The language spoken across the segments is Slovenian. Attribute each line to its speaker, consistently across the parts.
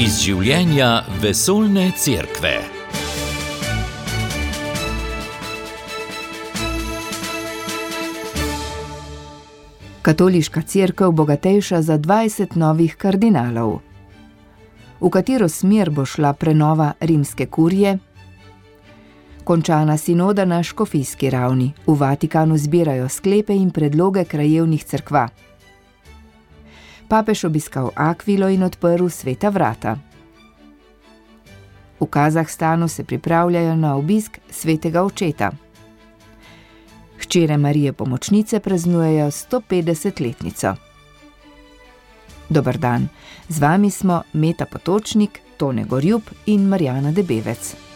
Speaker 1: iz življenja vesoljne cerkve.
Speaker 2: Katoliška crkva bogatejša za 20 novih kardinalov. V katero smer bo šla prenova rimske kurje? Končana sinoda na škofijski ravni. V Vatikanu zbirajo sklepe in predloge krajevnih crkva papež obiskal Akvilo in odprl sveta vrata. V Kazahstanu se pripravljajo na obisk svetega očeta. Hčere Marije Pomočnice praznujejo 150-letnico. Dobr dan, z vami smo Meta Potočnik, Tone Gorjub in Marjana Debevec.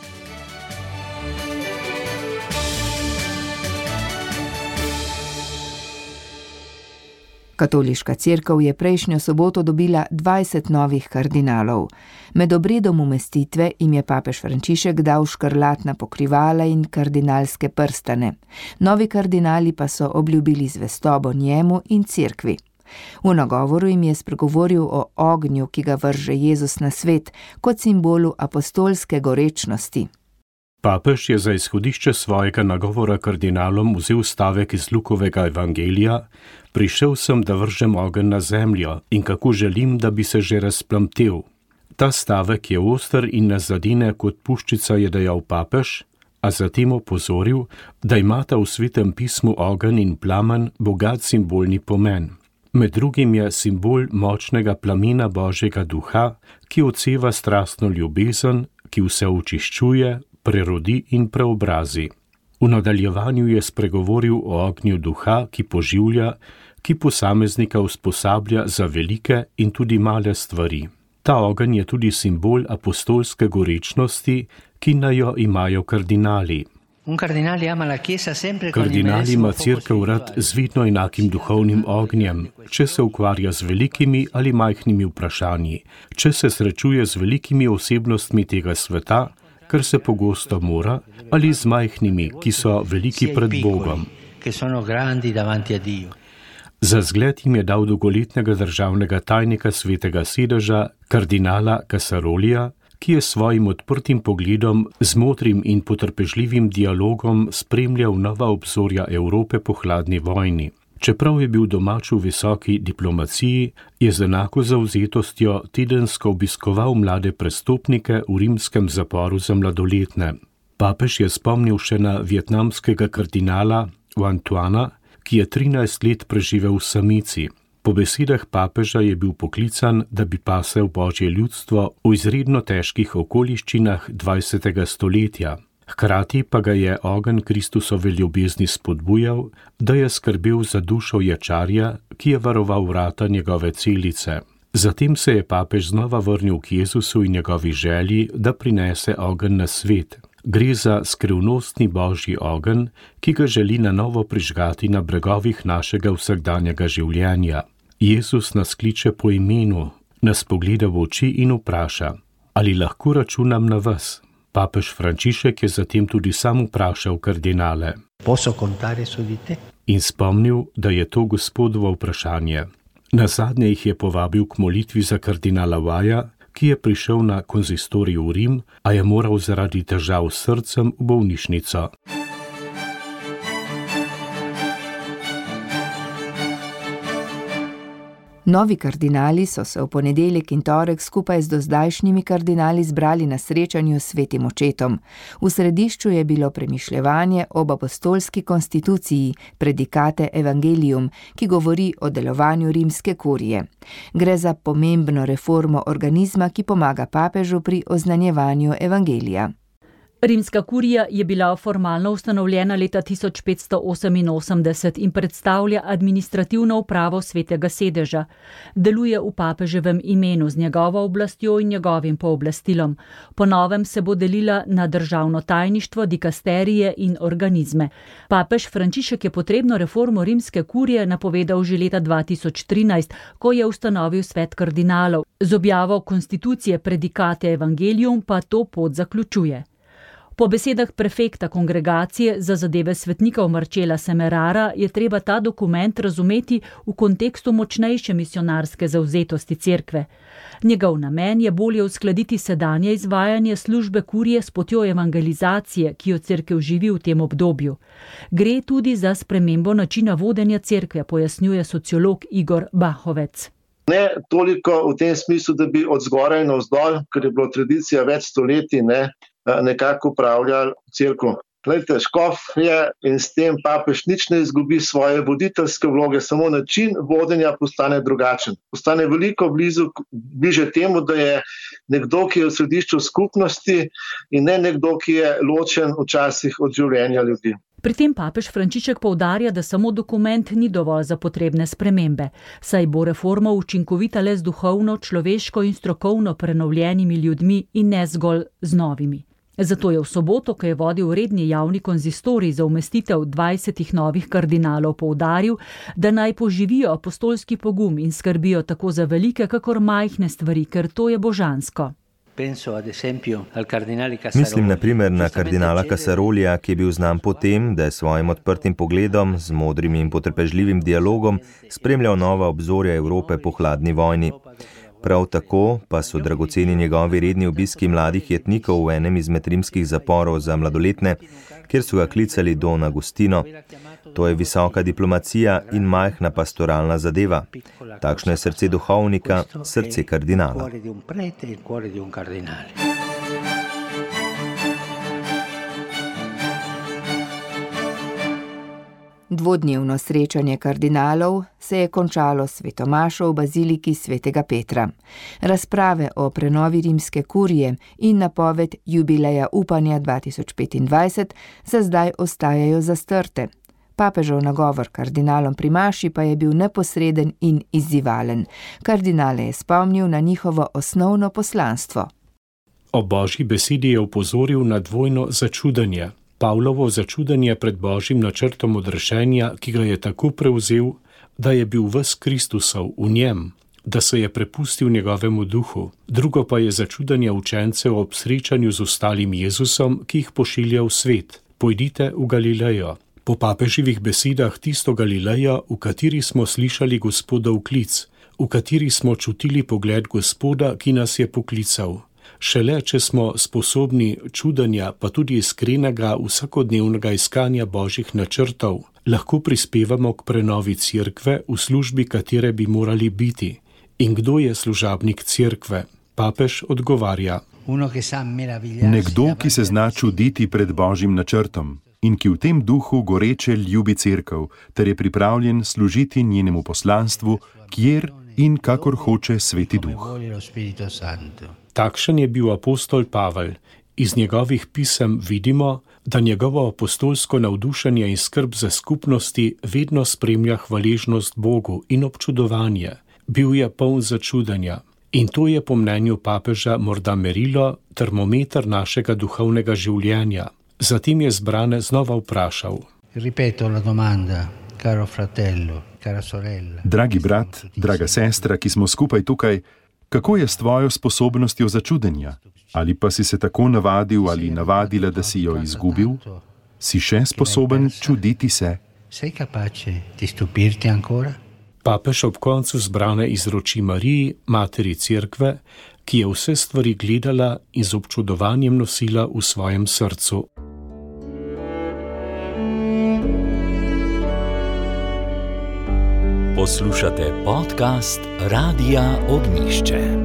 Speaker 2: Katoliška crkva je prejšnjo soboto dobila 20 novih kardinalov. Med obredom umestitve jim je papež Frančišek dal škrlatna pokrivala in kardinalske prstane. Novi kardinali pa so obljubili zvestobo njemu in crkvi. V nagovoru jim je spregovoril o ognju, ki ga vrže Jezus na svet, kot simbolu apostolske gorečnosti.
Speaker 3: Papež je za izhodišče svojega nagovora kardinalom vzel stavek iz Lukovega evangelija: Prišel sem, da vržem ogenj na zemljo in kako želim, da bi se že razplamtel. Ta stavek je oster in nas zadine kot puščica, je dejal papež, a zatem opozoril, da imata v svetem pismu ogenj in plamen bogat simbolni pomen. Med drugim je simbol močnega plamena Božjega duha, ki odseva strastno ljubezen, ki vse očiščuje, prerodi in preobrazi. V nadaljevanju je spregovoril o ognju duha, ki poživlja, ki posameznika usposablja za velike in tudi male stvari. Ta ogenj je tudi simbol apostolske gorečnosti, ki naj jo imajo kardinali. Kardinal ima crkv rad z vidno enakim duhovnim ognjem, če se ukvarja z velikimi ali majhnimi vprašanji, če se srečuje z velikimi osebnostmi tega sveta, kar se pogosto mora, ali z majhnimi, ki so veliki pred Bogom. Za zgled jim je dal dolgoletnega državnega tajnika svetega sedeža, kardinala Kasarolija, ki je svojim odprtim pogledom, z modrim in potrpežljivim dialogom spremljal nova obzorja Evrope po hladni vojni. Čeprav je bil domač v visoki diplomaciji, je z enako zauzetostjo tedensko obiskoval mlade prestopnike v rimskem zaporu za mladoletne. Papež je spomnil še na vietnamskega kardinala Antoana, ki je 13 let preživel v samici. Po besedah papeža je bil poklican, da bi pasel božje ljudstvo v izredno težkih okoliščinah 20. stoletja. Hkrati pa ga je ogen Kristusove ljubezni spodbujal, da je skrbel za dušo ječarja, ki je varoval vrata njegove celice. Zatem se je papež znova vrnil k Jezusu in njegovi želji, da prinese ogen na svet. Gre za skrivnostni božji ogen, ki ga želi na novo prižgati na bregovih našega vsakdanjega življenja. Jezus nas kliče po imenu, nas pogleda v oči in vpraša: Ali lahko računam na vas? Papež Frančišek je zatem tudi sam vprašal kardinale. In spomnil, da je to gospodovo vprašanje. Na zadnje jih je povabil k molitvi za kardinala Vaja, ki je prišel na konzistorij v Rim, a je moral zaradi težav s srcem v bolnišnico.
Speaker 2: Novi kardinali so se v ponedeljek in torek skupaj z dozdajšnjimi kardinali zbrali na srečanju s svetim očetom. V središču je bilo premišljevanje ob apostolski konstituciji, predikate Evangelium, ki govori o delovanju rimske kurije. Gre za pomembno reformo organizma, ki pomaga papežu pri oznanjevanju Evangelija.
Speaker 4: Rimska kurija je bila formalno ustanovljena leta 1588 in predstavlja administrativno upravo svetega sedeža. Deluje v papeževem imenu z njegovo oblastjo in njegovim pooblastilom. Po novem se bo delila na državno tajništvo, dikasterije in organizme. Papež Frančišek je potrebno reformo rimske kurije napovedal že leta 2013, ko je ustanovil svet kardinalov. Z objavo konstitucije predikate Evangelium pa to pot zaključuje. Po besedah prefekta kongregacije za zadeve svetnikov Marčela Semerara je treba ta dokument razumeti v kontekstu močnejše misionarske zauzetosti cerkve. Njegov namen je bolje uskladiti sedanje izvajanje službe kurije s potjo evangelizacije, ki jo cerkev živi v tem obdobju. Gre tudi za spremembo načina vodenja cerkve, pojasnjuje sociolog Igor Bahovec.
Speaker 5: Ne toliko v tem smislu, da bi od zgoraj na vzdolj, ker je bilo tradicija več stoletij, ne, nekako upravljali crkvo. Glejte, škof je in s tem papež nič ne izgubi svoje voditeljske vloge, samo način vodenja postane drugačen. Postane veliko blizu, bliže temu, da je nekdo, ki je v središču skupnosti in ne nekdo, ki je ločen včasih od življenja ljudi.
Speaker 4: Pri tem papež Frančišek povdarja, da samo dokument ni dovolj za potrebne spremembe, saj bo reforma učinkovita le z duhovno, človeško in strokovno prenovljenimi ljudmi in ne zgolj z novimi. Zato je v soboto, ko je vodil redni javni konzistorij za umestitev 20 novih kardinalov, poudaril, da naj poživijo apostolski pogum in skrbijo tako za velike, kakor majhne stvari, ker to je božansko.
Speaker 6: Mislim naprimer na kardinala Casarolija, ki je bil znan po tem, da je svojim odprtim pogledom, z modrim in potrpežljivim dialogom spremljal nova obzorja Evrope po hladni vojni. Prav tako pa so dragoceni njegovi redni obiski mladih jetnikov v enem izmed rimskih zaporov za mladoletne, kjer so ga klicali Don Agustino. To je visoka diplomacija in majhna pastoralna zadeva. Takšno je srce duhovnika, srce kardinala.
Speaker 2: Dvodnevno srečanje kardinalov se je končalo svetomašo v baziliki svetega Petra. Razprave o prenovi rimske kurije in napoved jubileja upanja 2025 za zdaj ostajajo zastrte. Papežov nagovor kardinalom pri Maši pa je bil neposreden in izzivalen. Kardinale je spomnil na njihovo osnovno poslanstvo.
Speaker 3: O božji besedi je upozoril na dvojno začudenje. Pavlovo začudenje pred božjim načrtom odrešenja, ki ga je tako prevzel, da je bil ves Kristusov v njem, da se je prepustil njegovemu duhu. Drugo pa je začudenje učencev ob srečanju z ostalim Jezusom, ki jih pošilja v svet: Pojdite v Galilejo. Po papeživih besedah tisto Galilejo, v kateri smo slišali gospodov klic, v kateri smo čutili pogled gospoda, ki nas je poklical. Šele, če smo sposobni čudenja, pa tudi iskrenega vsakodnevnega iskanja božjih načrtov, lahko prispevamo k prenovi cerkve, v službi katere bi morali biti. In kdo je služabnik cerkve? Papež odgovarja:
Speaker 7: Nekdo, ki se zna čuditi pred božjim načrtom in ki v tem duhu goreče ljubi cerkev, ter je pripravljen služiti njenemu poslanstvu, kjer in kakor hoče sveti duh.
Speaker 3: Takšen je bil apostol Pavel. Iz njegovih pisem vidimo, da njegovo apostolsko navdušenje in skrb za skupnosti vedno spremlja hvaležnost Bogu in občudovanje. Bil je poln začudenja. In to je po mnenju papeža morda merilo, termometer našega duhovnega življenja. Zatem je zbrane znova vprašal:
Speaker 7: Ripeto la domanda, caro fratello, cara sorella. Dragi brat, draga sestra, ki smo skupaj tukaj, kako je s tvojo sposobnostjo začudenja? Ali pa si se tako navadil ali navadila, da si jo izgubil? Si še sposoben čuditi se?
Speaker 3: Papež ob koncu zbrane izroči Mariji, materi cerkve, ki je vse stvari gledala in z občudovanjem nosila v svojem srcu.
Speaker 1: Poslušate podcast Radia Ognišče.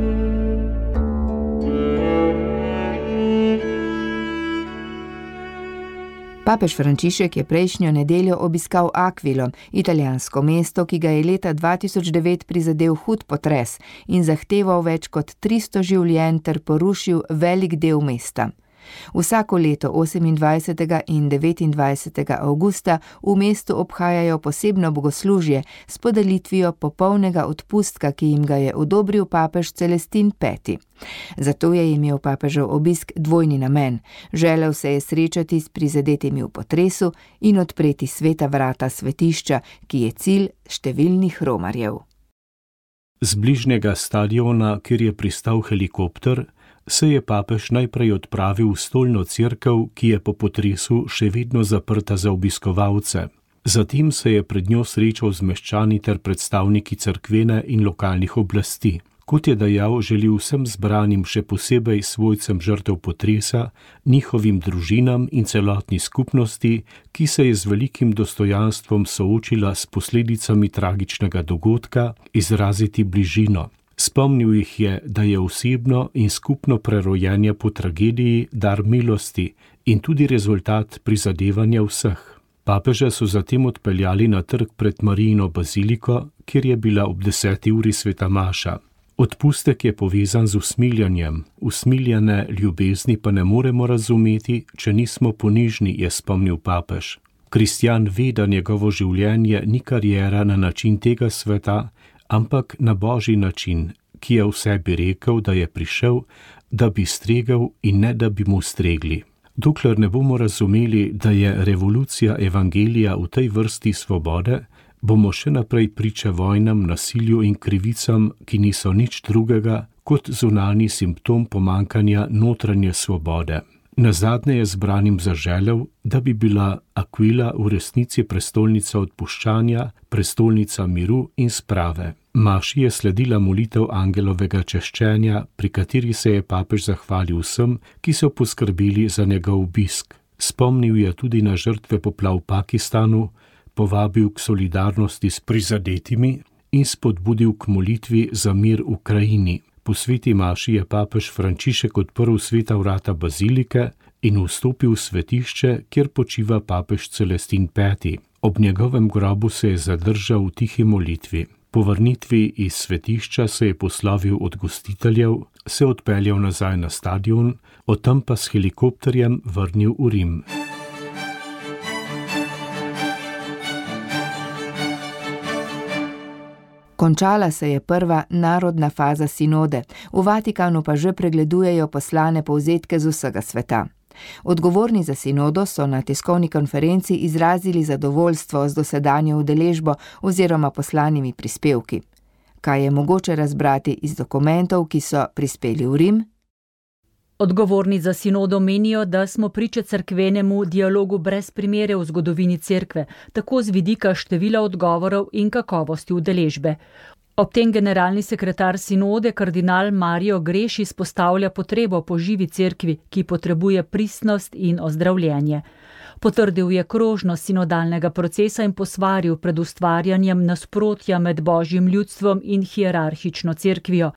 Speaker 2: Papež Frančišek je prejšnjo nedeljo obiskal Aquilo, italijansko mesto, ki ga je leta 2009 prizadel hud potres in zahteval več kot 300 življenj ter porušil velik del mesta. Vsako leto 28. in 29. avgusta v mestu obhajajo posebno bogoslužje s podelitvijo popolnega odpustka, ki jim ga je odobril papež Celestin V. Zato je imel papežev obisk dvojni namen: želel se je srečati s prizadetimi v potresu in odpreti sveta vrata svetišča, ki je cilj številnih romarjev.
Speaker 3: Z bližnjega stadiona, kjer je pristal helikopter, se je papež najprej odpravil v stolno crkv, ki je po potresu še vedno zaprta za obiskovalce. Zatem se je pred njo srečal z meščani ter predstavniki crkvene in lokalnih oblasti. Kot je dejal, želi vsem zbranim, še posebej svojcem žrtev potresa, njihovim družinam in celotni skupnosti, ki se je z velikim dostojanstvom soočila s posledicami tragičnega dogodka, izraziti bližino. Spomnil jih je, da je osebno in skupno prerojenje po tragediji dar milosti in tudi rezultat prizadevanja vseh. Papeža so zatem odpeljali na trg pred Marijino baziliko, kjer je bila ob deseti uri sveta Maša. Odpustek je povezan z usmiljanjem, usmiljene ljubezni pa ne moremo razumeti, če nismo ponižni, je spomnil papež. Kristjan ve, da njegovo življenje ni karijera na način tega sveta, ampak na božji način, ki je v sebi rekel, da je prišel, da bi stregel in ne da bi mu stregli. Dokler ne bomo razumeli, da je revolucija evangelija v tej vrsti svobode, bomo še naprej priča vojnam, nasilju in krivicam, ki niso nič drugega kot zunani simptom pomankanja notranje svobode. Na zadnje je zbranim zaželel, da bi bila Aquila v resnici prestolnica odpuščanja, prestolnica miru in sprave. Maši je sledila molitev angelovega češčenja, pri kateri se je papež zahvalil vsem, ki so poskrbeli za njegov obisk. Spomnil je tudi na žrtve poplav v Pakistanu, povabil k solidarnosti s prizadetimi in spodbudil k molitvi za mir v krajini. Po sveti Maši je papež Frančišek odprl sveta vrata bazilike in vstopil v svetišče, kjer počiva papež Celestin V. Ob njegovem grobu se je zadržal v tihi molitvi. Po vrnitvi iz svetišča se je poslovil od gostiteljev, se odpeljal nazaj na stadion, od tam pa s helikopterjem vrnil v Rim.
Speaker 2: Končala se je prva narodna faza sinode, v Vatikanu pa že pregledujejo poslane povzetke z vsega sveta. Odgovorni za sinodo so na tiskovni konferenci izrazili zadovoljstvo z dosedanjo udeležbo oziroma poslanimi prispevki. Kaj je mogoče razbrati iz dokumentov, ki so prispeli v Rim,
Speaker 4: Odgovorni za sinodo menijo, da smo priče crkvenemu dialogu brez primere v zgodovini cerkve, tako z vidika števila odgovorov in kakovosti udeležbe. Ob tem generalni sekretar sinode kardinal Mario Greš izpostavlja potrebo po živi cerkvi, ki potrebuje pristnost in ozdravljenje. Potrdil je krožnost sinodalnega procesa in posvaril pred ustvarjanjem nasprotja med božjim ljudstvom in hierarhično cerkvijo.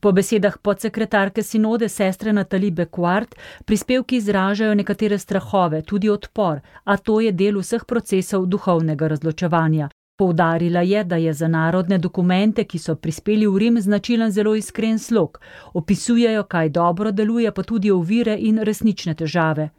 Speaker 4: Po besedah podsekretarke sinode sestre Natali Bequart, prispevki izražajo nekatere strahove, tudi odpor, a to je del vseh procesov duhovnega razločevanja. Poudarila je, da je za narodne dokumente, ki so prispeli v Rim, značilen zelo iskren slog, opisujejo, kaj dobro deluje, pa tudi ovire in resnične težave.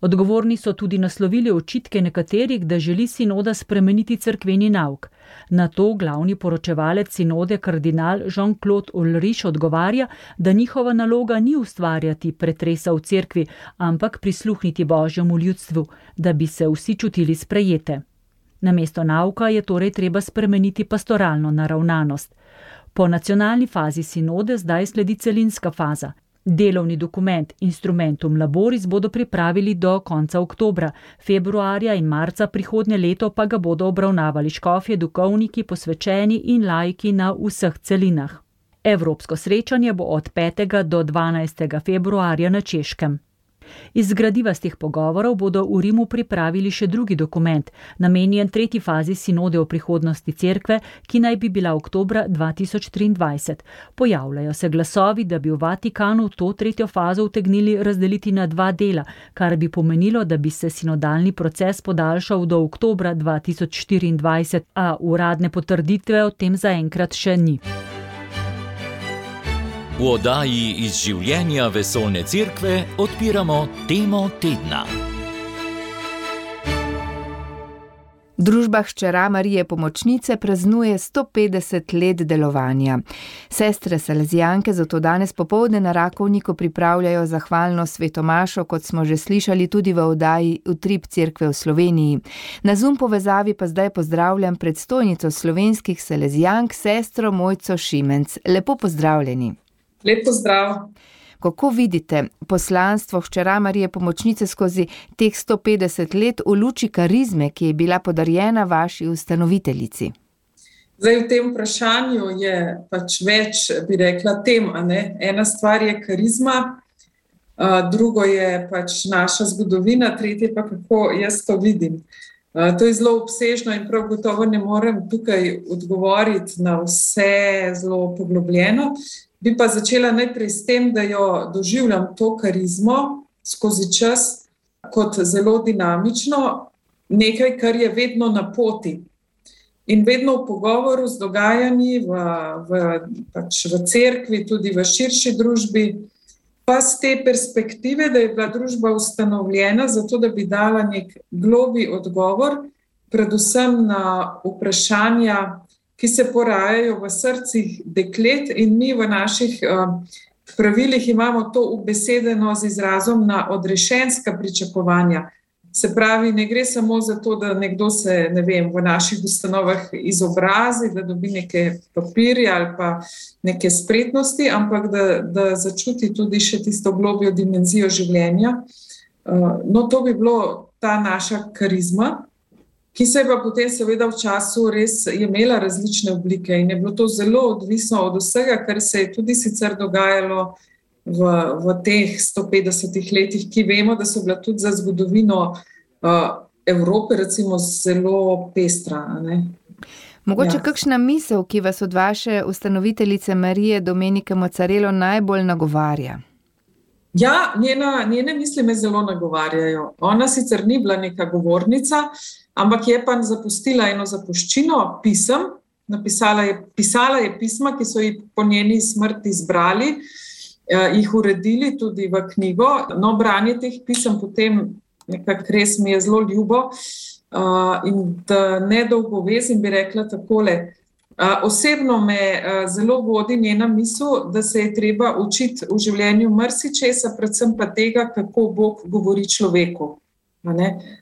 Speaker 4: Odgovorni so tudi naslovili očitke nekaterih, da želi sinoda spremeniti crkveni nauk. Na to glavni poročevalec sinode kardinal Jean-Claude Ulrich odgovarja, da njihova naloga ni ustvarjati pretresa v cerkvi, ampak prisluhniti božjemu ljudstvu, da bi se vsi čutili sprejete. Namesto nauka je torej treba spremeniti pastoralno naravnanost. Po nacionalni fazi sinode zdaj sledi celinska faza. Delovni dokument Instrumentum Laboris bodo pripravili do konca oktobra, februarja in marca prihodnje leto pa ga bodo obravnavali škofje, duhovniki, posvečeni in lajki na vseh celinah. Evropsko srečanje bo od 5. do 12. februarja na Češkem. Iz gradiva z teh pogovorov bodo v Rimu pripravili še drugi dokument, namenjen tretji fazi sinode o prihodnosti cerkve, ki naj bi bila oktobra 2023. Pojavljajo se glasovi, da bi v Vatikanu to tretjo fazo utegnili razdeliti na dva dela, kar bi pomenilo, da bi se sinodalni proces podaljšal do oktobra 2024, a uradne potrditve o tem zaenkrat še ni.
Speaker 1: V oddaji iz življenja vesolne cerkve odpiramo temo tedna.
Speaker 2: Družba Hčera Marije Pomočnice praznuje 150 let delovanja. Sestre Salezijanke zato danes popovdne na Rakovniku pripravljajo zahvalno svetomašo, kot smo že slišali tudi v oddaji Utrip Cerkve v Sloveniji. Na Zoom povezavi pa zdaj pozdravljam predstojnico slovenskih Salezijank, sestro Mojco Šimenc. Lepo pozdravljeni.
Speaker 8: Lep pozdrav.
Speaker 2: Kako vidite poslanstvo hčera Marije Pomočnice skozi teh 150 let v luči karizme, ki je bila podarjena vaši ustanoviteljici?
Speaker 8: Zdaj, v tem vprašanju je pač več, bi rekla, tem. Ena stvar je karizma, drugo je pač naša zgodovina, tretje pa kako jaz to vidim. To je zelo obsežno in prav gotovo ne morem tukaj odgovoriti na vse zelo poglobljeno. Bi pa začela najprej s tem, da jo doživljam to karizmo skozi čas kot zelo dinamično, nekaj, kar je vedno na poti. In vedno v pogovoru z dogajanji v, v, pač v cerkvi, tudi v širši družbi, pa z te perspektive, da je bila družba ustanovljena zato, da bi dala nek globi odgovor, predvsem na vprašanja, ki se porajajo v srcih deklet, in mi v naših uh, pravilih imamo to ubesedeno z izrazom na odrešenska pričakovanja. Se pravi, ne gre samo za to, da nekdo se ne vem, v naših ustanovah izobrazi, da dobi neke papirje ali pa neke spretnosti, ampak da, da začuti tudi še tisto globjo dimenzijo življenja. Uh, no, to bi bilo ta naša karizma, ki se je pa potem, seveda, v času res imela različne oblike in je bilo to zelo odvisno od vsega, kar se je tudi sicer dogajalo v, v teh 150 letih, ki vemo, da so bila tudi za zgodovino uh, Evrope recimo, zelo pestra.
Speaker 2: Mogoče ja. kakšna misel, ki vas od vaše ustanoviteljice Marije Domenike Mocarelo najbolj nagovarja?
Speaker 8: Ja, njena, njene misli me zelo nagovarjajo. Ona sicer ni bila neka govornica, ampak je pa zapustila eno zapuščino pisem. Je, pisala je pisma, ki so jih po njeni smrti zbrali, Eh, jih uredili tudi v knjigo. No, branje teh pisem potem nekako res mi je zelo ljubo. Uh, in da ne dolgo vezim, bi rekla takole. Uh, osebno me uh, zelo vodi njena misel, da se je treba učiti v življenju marsičesa, predvsem pa tega, kako Bog govori človeku.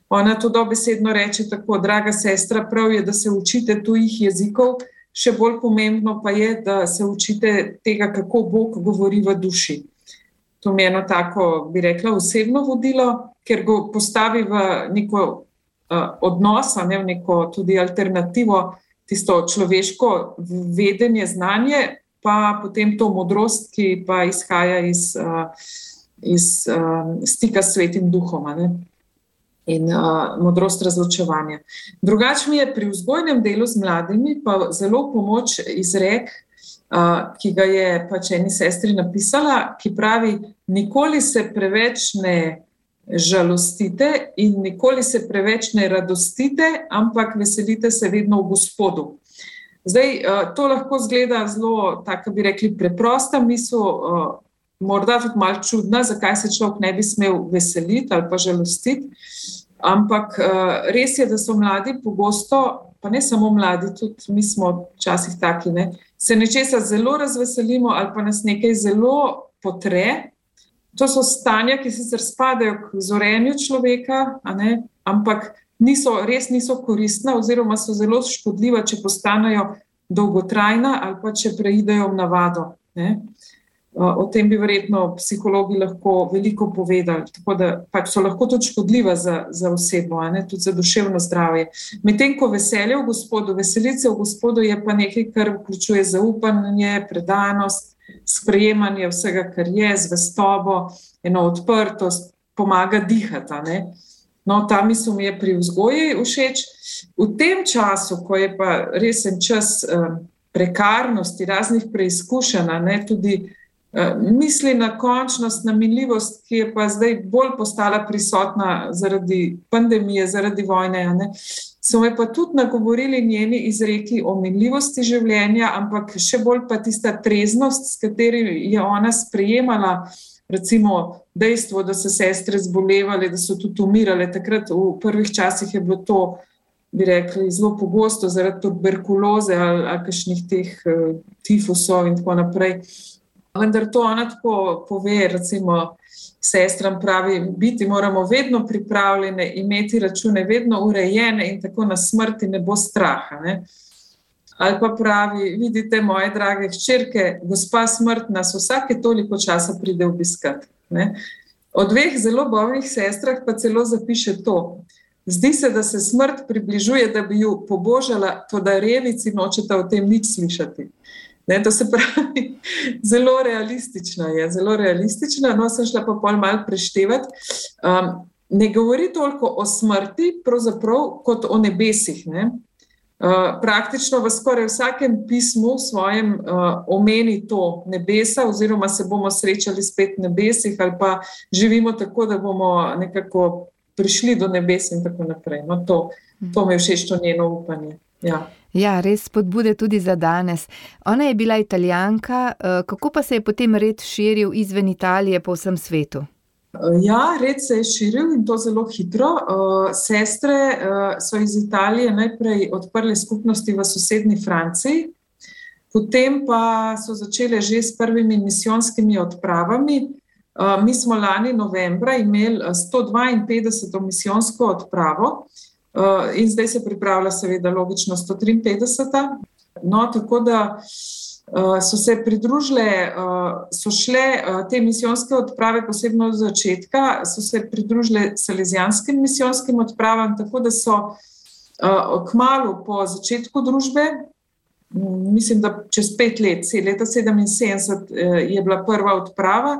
Speaker 8: Ona to dobesedno reče tako: Draga sestra, prav je, da se učite tujih jezikov, Še bolj pomembno pa je, da se učite tega, kako Bog govori v duši. To mi je eno tako, bi rekla, osebno vodilo, ker ga postavi v neko uh, odnos, ne v neko tudi alternativo, tisto človeško vedenje, znanje, pa potem to modrost, ki pa izhaja iz, uh, iz uh, stika s svetim duhom. Ne? In uh, modrost razločevanja. Drugače mi je pri vzgojnem delu z mladimi pa zelo pomoč izrek, uh, ki ga je pač eni sestri napisala, ki pravi: Nikoli se preveč ne žalostite in nikoli se preveč ne radostite, ampak veselite se vedno v Gospodu. Zdaj, to lahko zgleda zelo, tako bi rekli, preprosta misel. Uh, Morda tudi malo čudna, zakaj se človek ne bi smel veseliti ali pa žalostiti. Ampak uh, res je, da so mladi pogosto, pa ne samo mladi, tudi mi smo včasih taki, ne, se nečesa zelo razveselimo ali pa nas nekaj zelo potre. To so stanja, ki sicer spadajo k zorenju človeka, ne, ampak niso, res niso koristna, oziroma so zelo škodljiva, če postanejo dolgotrajna ali pa če preidejo v navado. Ne. O tem bi verjetno psihologi lahko veliko povedali. Tako da pač so lahko tudi škodljiva za, za osebo, ne, tudi za duševno zdravje. Medtem ko veselje v gospodu, veselice v gospodu je pa nekaj, kar vključuje zaupanje, predanost, sprejemanje vsega, kar je, zvestobo, eno odprtost, pomaga dihati. No, ta misel mi je pri vzgoji všeč. V tem času, ko je pa resen čas um, prekarnosti, raznih preizkušenj, tudi. Eh, misli na končnost, na minljivost, ki je pa zdaj bolj postala prisotna zaradi pandemije, zaradi vojne. Ne? So me pa tudi nagovorili njeni izreki o minljivosti življenja, ampak še bolj pa tista treznost, s katero je ona sprejemala. Recimo dejstvo, da so sestre zbolevali, da so tudi umirale. Takrat v prvih časih je bilo to, bi rekli, zelo pogosto zaradi tuberkuloze ali, ali kakšnih teh uh, tifusov in tako naprej. Vendar to ona tako pove, recimo, sestram pravi, biti moramo vedno pripravljene, imeti račune vedno urejene in tako na smrti ne bo straha. Ne? Ali pa pravi, vidite, moje drage hčerke, gospa smrt nas vsake toliko časa pride obiskat. Ne? O dveh zelo bolnih sestrah pa celo zapiše to. Zdi se, da se smrt približuje, da bi jo pobožala, to da revici nočeta o tem nič slišati. Ne, to se pravi, zelo realistično je, zelo realistično. No, sem šla pa pol malo preštevati. Um, ne govori toliko o smrti, kot o nebesih. Ne. Uh, praktično v skoraj vsakem pismu svojem uh, omeni to nebesa, oziroma se bomo srečali spet na nebesih, ali pa živimo tako, da bomo nekako prišli do nebes in tako naprej. No, to, to mi je všeč, to njeno upanje. Ja.
Speaker 2: Ja, res spodbude tudi za danes. Ona je bila italijanka, uh, kako pa se je potem red širil izven Italije po vsem svetu?
Speaker 8: Ja, red se je širil in to zelo hitro. Uh, sestre so iz Italije najprej odprle skupnosti v sosednji Franciji, potem pa so začele že s prvimi misijonskimi odpravami. Mi smo lani novembra imeli 152. misijonsko odpravo in zdaj se pripravlja, seveda, logično 153. No, tako da Eh, so se pridružile, eh, so šle eh, te misijonske odprave, posebno od začetka, so se pridružile salezijanskim misijonskim odpravam, tako da so kmalo po začetku družbe, mislim, da čez pet let, leta 77 je bila prva odprava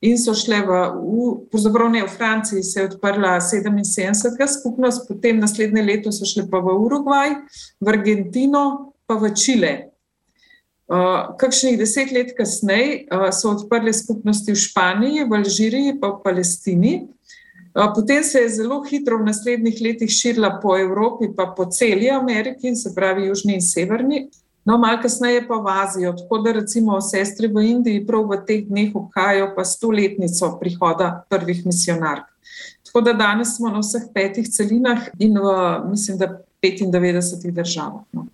Speaker 8: in so šle v, pravzaprav ne v Franciji, se je odprla 77. skupnost, potem naslednje leto so šle pa v Urugvaj, v Argentino, pa v Čile. Uh, kakšnih deset let kasneje uh, so odprli skupnosti v Španiji, v Alžiriji, pa v Palestini. Uh, potem se je zelo hitro v naslednjih letih širila po Evropi, pa po celi Ameriki, se pravi Južni in Severni. No, malo kasneje pa v Azijo, tako da recimo sestre v Indiji prav v teh dneh obhajajo pa stoletnico prihoda prvih misionark. Tako da danes smo na vseh petih celinah in v, mislim, da 95 državah. No.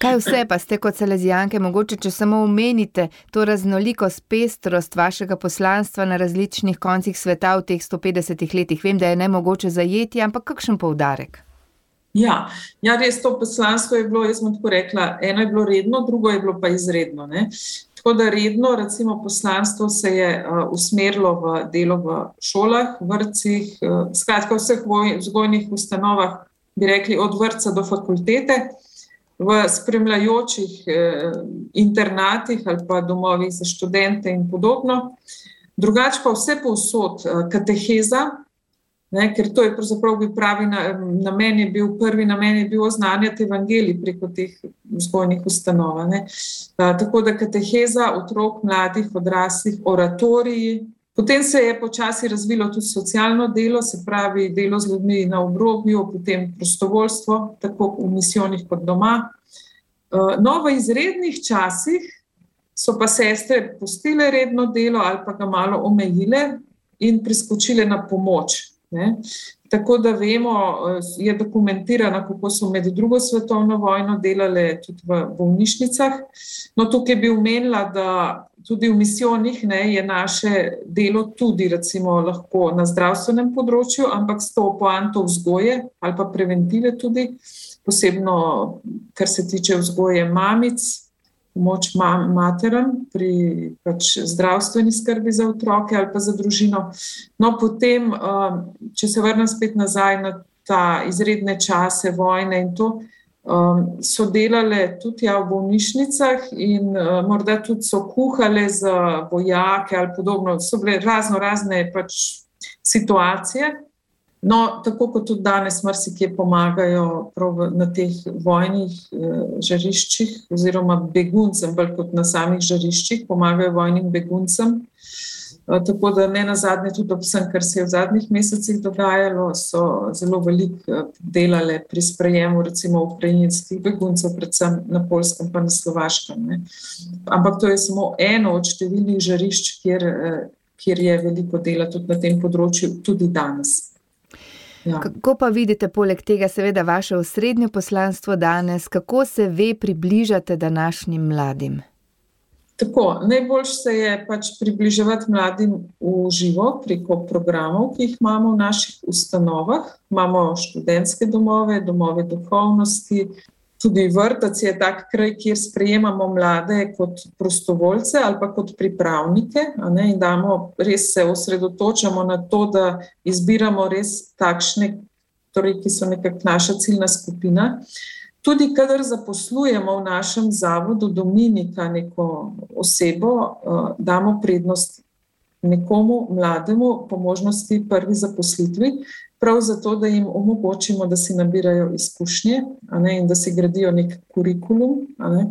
Speaker 2: Kaj vse pa ste kot salezijanke, mogoče če samo omenite to raznolikost, pestrost vašega poslanstva na različnih koncih sveta v teh 150 letih? Vem, da je ne mogoče zajeti, ampak kakšen poudarek?
Speaker 8: Ja, ja, res to poslanstvo je bilo, jaz bom tako rekla, eno je bilo redno, drugo je bilo pa izredno. Ne? Tako da redno, recimo, poslanstvo se je uh, usmerilo v delo v šolah, vrtcih, uh, skratka, vseh vzgojnih ustanovah, bi rekli, od vrca do fakultete v spremljajočih eh, internatih ali pa domovih za študente in podobno. Drugače pa vse povsod eh, kateheza, ne, ker to je pravzaprav bil pravi namen, je bil prvi namen, je bil oznanjati evangelij preko teh vzgojnih ustanov. Eh, tako da kateheza otrok, mladih, odraslih, oratoriji, Potem se je počasi razvilo tudi socialno delo, se pravi delo z ljudmi na obrobju, potem prostovoljstvo, tako v misijonih kot doma. Eh, no, v izrednih časih so pa sestre postile redno delo ali pa ga malo omejile in priskočile na pomoč. Ne. Tako da vemo, eh, je dokumentirano, kako so med drugo svetovno vojno delale tudi v bolnišnicah. No, tukaj bi omenila, da tudi v misijonih ne, je naše delo tudi recimo, lahko na zdravstvenem področju, ampak s to poanto vzgoje ali pa preventive tudi, posebno kar se tiče vzgoje mamic, pomoč ma materam pri pač, zdravstveni skrbi za otroke ali pa za družino. No, potem, um, če se vrnem spet nazaj na ta izredne čase vojne in to, um, so delale tudi ja, v bolnišnicah in uh, morda tudi so kuhale za vojake ali podobno. So bile razno razne pač, situacije. No, tako kot tudi danes, marsikje pomagajo na teh vojnih eh, žariščih, oziroma beguncem, bolj kot na samih žariščih, pomagajo vojnim beguncem. Eh, tako da ne na zadnje, tudi ob vsem, kar se je v zadnjih mesecih dogajalo, so zelo veliko eh, delali pri sprejemu, recimo, ukrajinskih beguncev, predvsem na polskem, pa na slovaškem. Ne. Ampak to je samo eno od številnih žarišč, kjer, kjer je veliko dela tudi na tem področju, tudi danes.
Speaker 2: Ja. Kako pa vidite, poleg tega, seveda, vaše osrednje poslanstvo danes, kako se ve približate današnjim mladim?
Speaker 8: Tako, najbolj se je pač približati mladim v živo preko programov, ki jih imamo v naših ustanovah. Imamo študentske domove, domove duhovnosti, Tudi vrtec je tak kraj, kjer sprejemamo mlade kot prostovoljce ali pa kot pripravnike. In damo, res se osredotočamo na to, da izbiramo res takšne, torej, ki so nekako naša ciljna skupina. Tudi, kadar zaposlujemo v našem zavodu Dominika neko osebo, uh, damo prednost nekomu mlademu, po možnosti prvi zaposlitvi, prav zato, da jim omogočimo, da si nabirajo izkušnje ne, in da si gradijo nek kurikulum. Ne.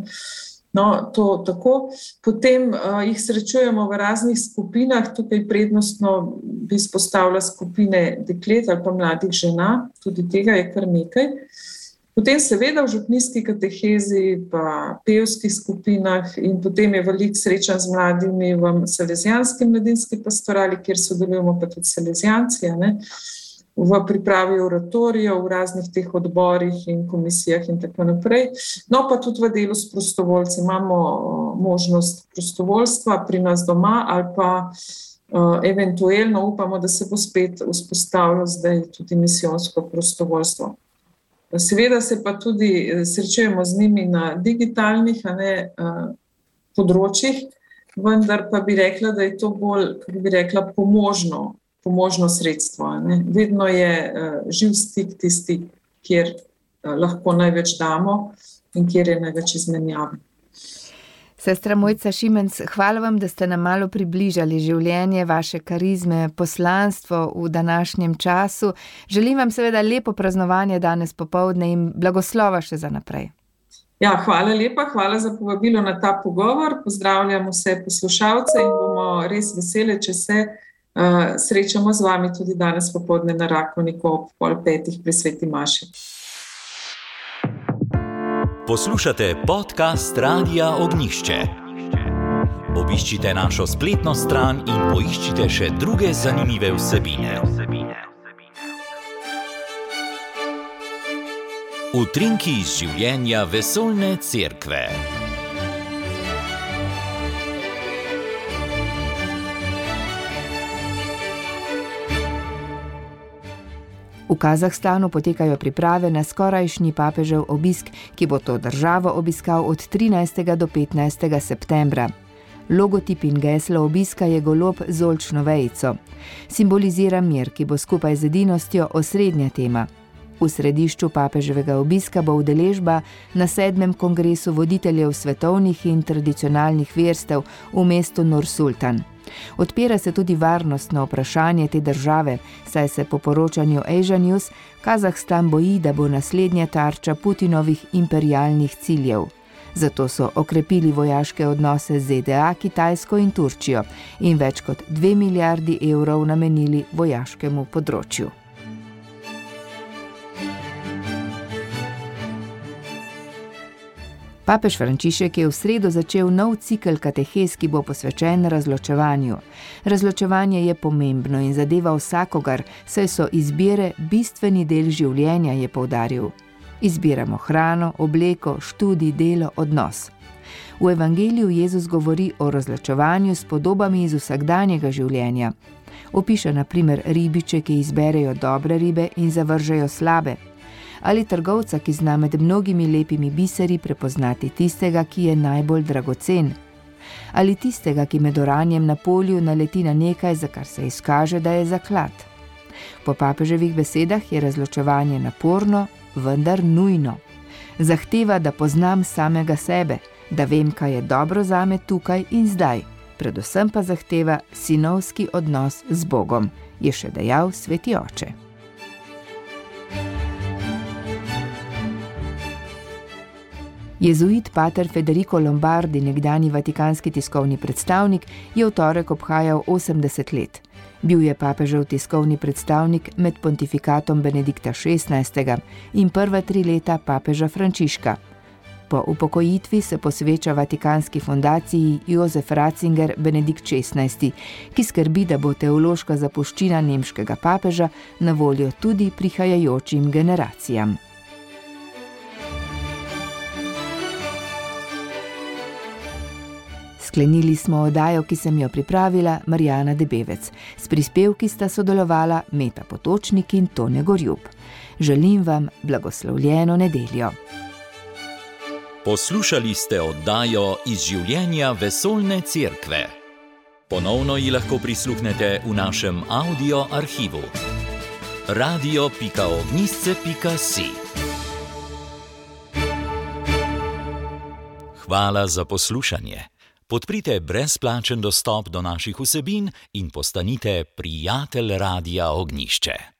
Speaker 8: No, to tako. Potem uh, jih srečujemo v raznih skupinah, tukaj prednostno bi izpostavila skupine deklet ali pa mladih žena, tudi tega je kar nekaj. Potem, seveda, v župnijski katehezi, pa pevskih skupinah, in potem je veliko sreča z mladimi v Salezijanski mladinski pastorali, kjer sodelujemo pa tudi Salezijanci. Ne? V pripravi oratorijev, v raznih teh odborih in komisijah, in tako naprej. No, pa tudi v delu s prostovoljci imamo možnost prostovoljstva pri nas doma, ali pa uh, eventualno upamo, da se bo spet vzpostavilo zdaj tudi misijonsko prostovoljstvo. Seveda se pa tudi e, srečujemo z njimi na digitalnih ne, področjih, vendar pa bi rekla, da je to bolj, kako bi rekla, pomožno pomožno sredstvo. Ne. Vedno je uh, živ stik tisti, kjer uh, lahko največ damo in kjer je največ izmenjave.
Speaker 2: Sestra Mojca Šimenc, hvala vam, da ste nam malo približali življenje, vaše karizme, poslanstvo v današnjem času. Želim vam seveda lepo praznovanje danes popovdne in blagoslova še za naprej.
Speaker 8: Ja, hvala lepa, hvala za povabilo na ta pogovor. Pozdravljam vse poslušalce in bomo res veseli, če se. Uh, srečamo z vami tudi danes popoldne na Rakovniku ob pol petih pri Sveti Maši.
Speaker 1: Poslušate podcast Radia Ognišče. Obiščite našo spletno stran in poiščite še druge zanimive vsebine. Utrinki iz življenja vesoljne cerkve.
Speaker 2: V Kazahstanu potekajo priprave na skorajšnji papežev obisk, ki bo to državo obiskal od 13. do 15. septembra. Logotip in geslo obiska je golob z olčno vejico. Simbolizira mir, ki bo skupaj z edinostjo osrednja tema. V središču papeževega obiska bo udeležba na sedmem kongresu voditeljev svetovnih in tradicionalnih verstev v mestu Nur Sultan. Odpira se tudi varnostno vprašanje te države, saj se po poročanju Asia News Kazahstan boji, da bo naslednja tarča Putinovih imperialnih ciljev. Zato so okrepili vojaške odnose z ZDA, Kitajsko in Turčijo in več kot 2 milijardi evrov namenili vojaškemu področju. Papež Frančišek je v sredo začel nov cikl katehes, ki bo posvečen razločevanju. Razločevanje je pomembno in zadeva vsakogar, saj so izbire bistveni del življenja, je povdaril. Izbiramo hrano, obleko, študij, delo, odnos. V evangeliju Jezus govori o razločevanju s podobami iz vsakdanjega življenja. Opiše naprimer ribiče, ki izberejo dobre ribe in zavržejo slabe ali trgovca, ki zna med mnogimi lepimi biseri prepoznati tistega, ki je najbolj dragocen, ali tistega, ki med oranjem na polju naleti na nekaj, za kar se izkaže, da je zaklad. Po papeževih besedah je razločevanje naporno, vendar nujno. Zahteva, da poznam samega sebe, da vem, kaj je dobro za me tukaj in zdaj, predvsem pa zahteva sinovski odnos z Bogom, je še dejal sveti oče. Jezuit pater Federico Lombardi, nekdani vatikanski tiskovni predstavnik, je v torek obhajal 80 let. Bil je papežev tiskovni predstavnik med pontifikatom Benedikta XVI. in prva tri leta papeža Frančiška. Po upokojitvi se posveča vatikanski fundaciji Jozef Ratzinger Benedikt XVI., ki skrbi, da bo teološka zapuščina nemškega papeža na voljo tudi prihajajočim generacijam. Sklenili smo oddajo, ki sem jo pripravila Marijana Debevec. S prispevki sta sodelovala Meta Potočnik in Tone Gorjub. Želim vam blagoslovljeno nedeljo.
Speaker 1: Poslušali ste oddajo iz življenja vesoljne cerkve. Ponovno ji lahko prisluhnete v našem audio arhivu. radio.ognisce.si Hvala za poslušanje. Podprite brezplačen dostop do naših vsebin in postanite prijatelj Radia Ognišče.